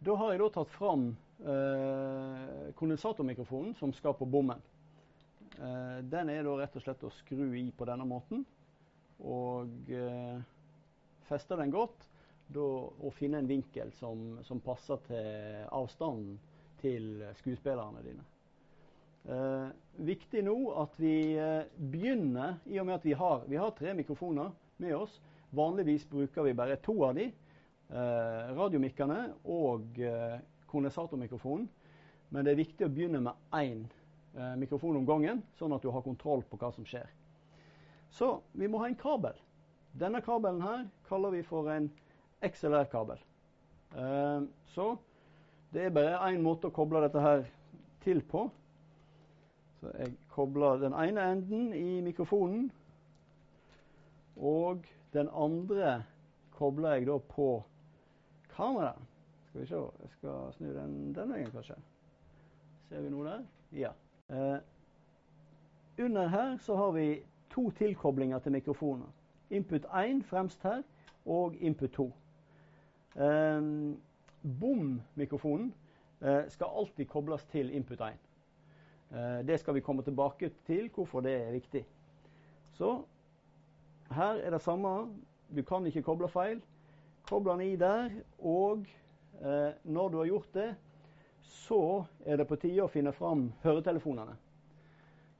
Da har jeg da tatt fram eh, kondensatormikrofonen som skal på bommen. Eh, den er da rett og slett å skru i på denne måten. Og eh, feste den godt. Da, og finne en vinkel som, som passer til avstanden til skuespillerne dine. Eh, viktig nå at vi eh, begynner, i og med at vi har, vi har tre mikrofoner med oss. Vanligvis bruker vi bare to av de. Eh, radiomikkene og eh, kondensatormikrofonen. Men det er viktig å begynne med én eh, mikrofon om gangen, sånn at du har kontroll på hva som skjer. Så vi må ha en kabel. Denne kabelen her kaller vi for en XLR-kabel. Så det er bare én måte å koble dette her til på. Så jeg kobler den ene enden i mikrofonen. Og den andre kobler jeg da på kameraet. Skal vi se Jeg skal snu den den veien, kanskje. Ser vi noe der? Ja. Eh, under her så har vi to tilkoblinger til mikrofoner. Input 1 fremst her, og input 2. Eh, Bom-mikrofonen eh, skal alltid kobles til input 1. Eh, det skal vi komme tilbake til, hvorfor det er viktig. Så her er det samme. Du kan ikke koble feil. Koble i der, og eh, når du har gjort det, så er det på tide å finne fram høretelefonene.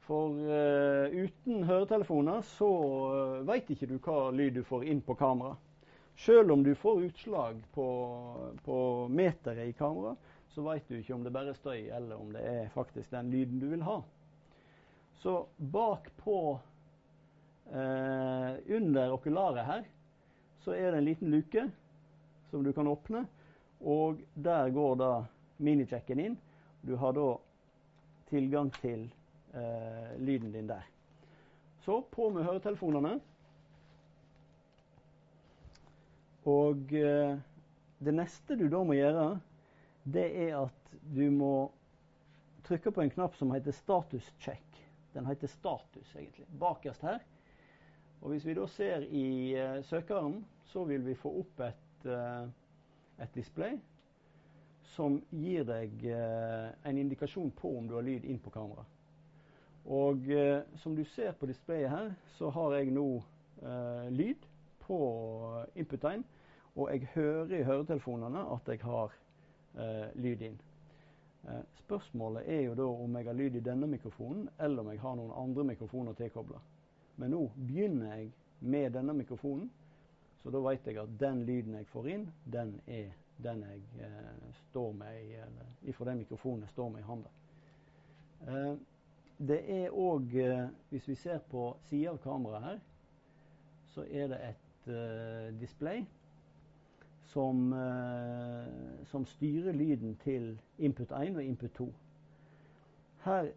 For eh, uten høretelefoner så eh, veit ikke du hva lyd du får inn på kamera. Selv om du får utslag på, på meteret i kamera, så veit du ikke om det bare er støy, eller om det er faktisk den lyden du vil ha. Så bak på uh, under okularet her, så er det en liten luke som du kan åpne. Og der går da minijacken inn. Du har da tilgang til eh, lyden din der. Så på med høretelefonene. Og eh, det neste du da må gjøre, det er at du må trykke på en knapp som heter status check. Den heter status, egentlig. Bakerst her. Og hvis vi da ser i eh, søkeren, så vil vi få opp et, eh, et display som gir deg eh, en indikasjon på om du har lyd inn på kamera. Og eh, som du ser på displayet her, så har jeg nå lyd på input-tegn, Og jeg hører i høretelefonene at jeg har lyd inn. Spørsmålet er jo da om jeg har lyd i denne mikrofonen, eller om jeg har noen andre mikrofoner tilkobla. Men nå begynner jeg med denne mikrofonen, så da vet jeg at den lyden jeg får inn, den er den jeg eh, står med, eller ifra den mikrofonen jeg står med i handa. Eh, det er òg, eh, hvis vi ser på sida av kameraet her, så er det et uh, display som, uh, som, styrer lyden til input 1 og input 2. Her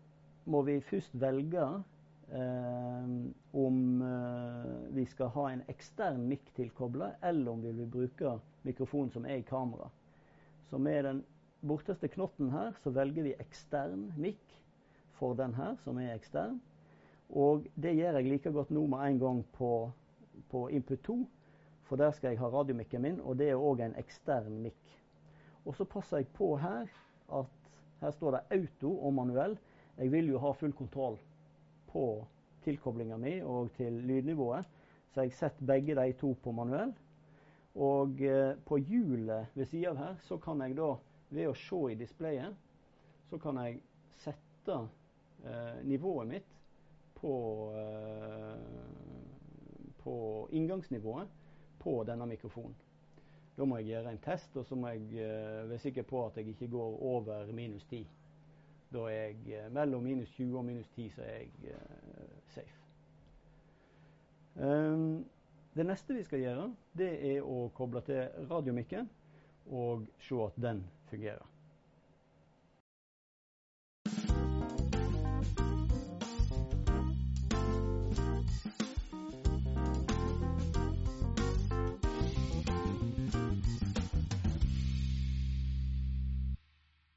må vi først velge om vi skal ha en ekstern mikk tilkobla, eller om vi vil bruke mikrofonen som er i kamera. Så med den borteste knotten her så velger vi ekstern mikk for den her, som er ekstern. Og det gjør jeg like godt nå med en gang på, på input 2, for der skal jeg ha radiomikken min, og det er òg en ekstern mikk. Og så passer jeg på her at her står det auto og manuell. Jeg vil jo ha full kontroll på tilkoblinga mi og til lydnivået, så jeg setter begge de to på manuell. Og eh, på hjulet ved sida av her, så kan jeg da, ved å se i displayet, så kan jeg sette eh, nivået mitt på, eh, på inngangsnivået på denne mikrofonen. Da må jeg gjøre en test, og så må jeg eh, være sikker på at jeg ikke går over minus 10. Da er jeg eh, mellom minus 20 og minus 10, så er jeg eh, safe. Um, det neste vi skal gjøre, det er å koble til radiomikken og se at den fungerer.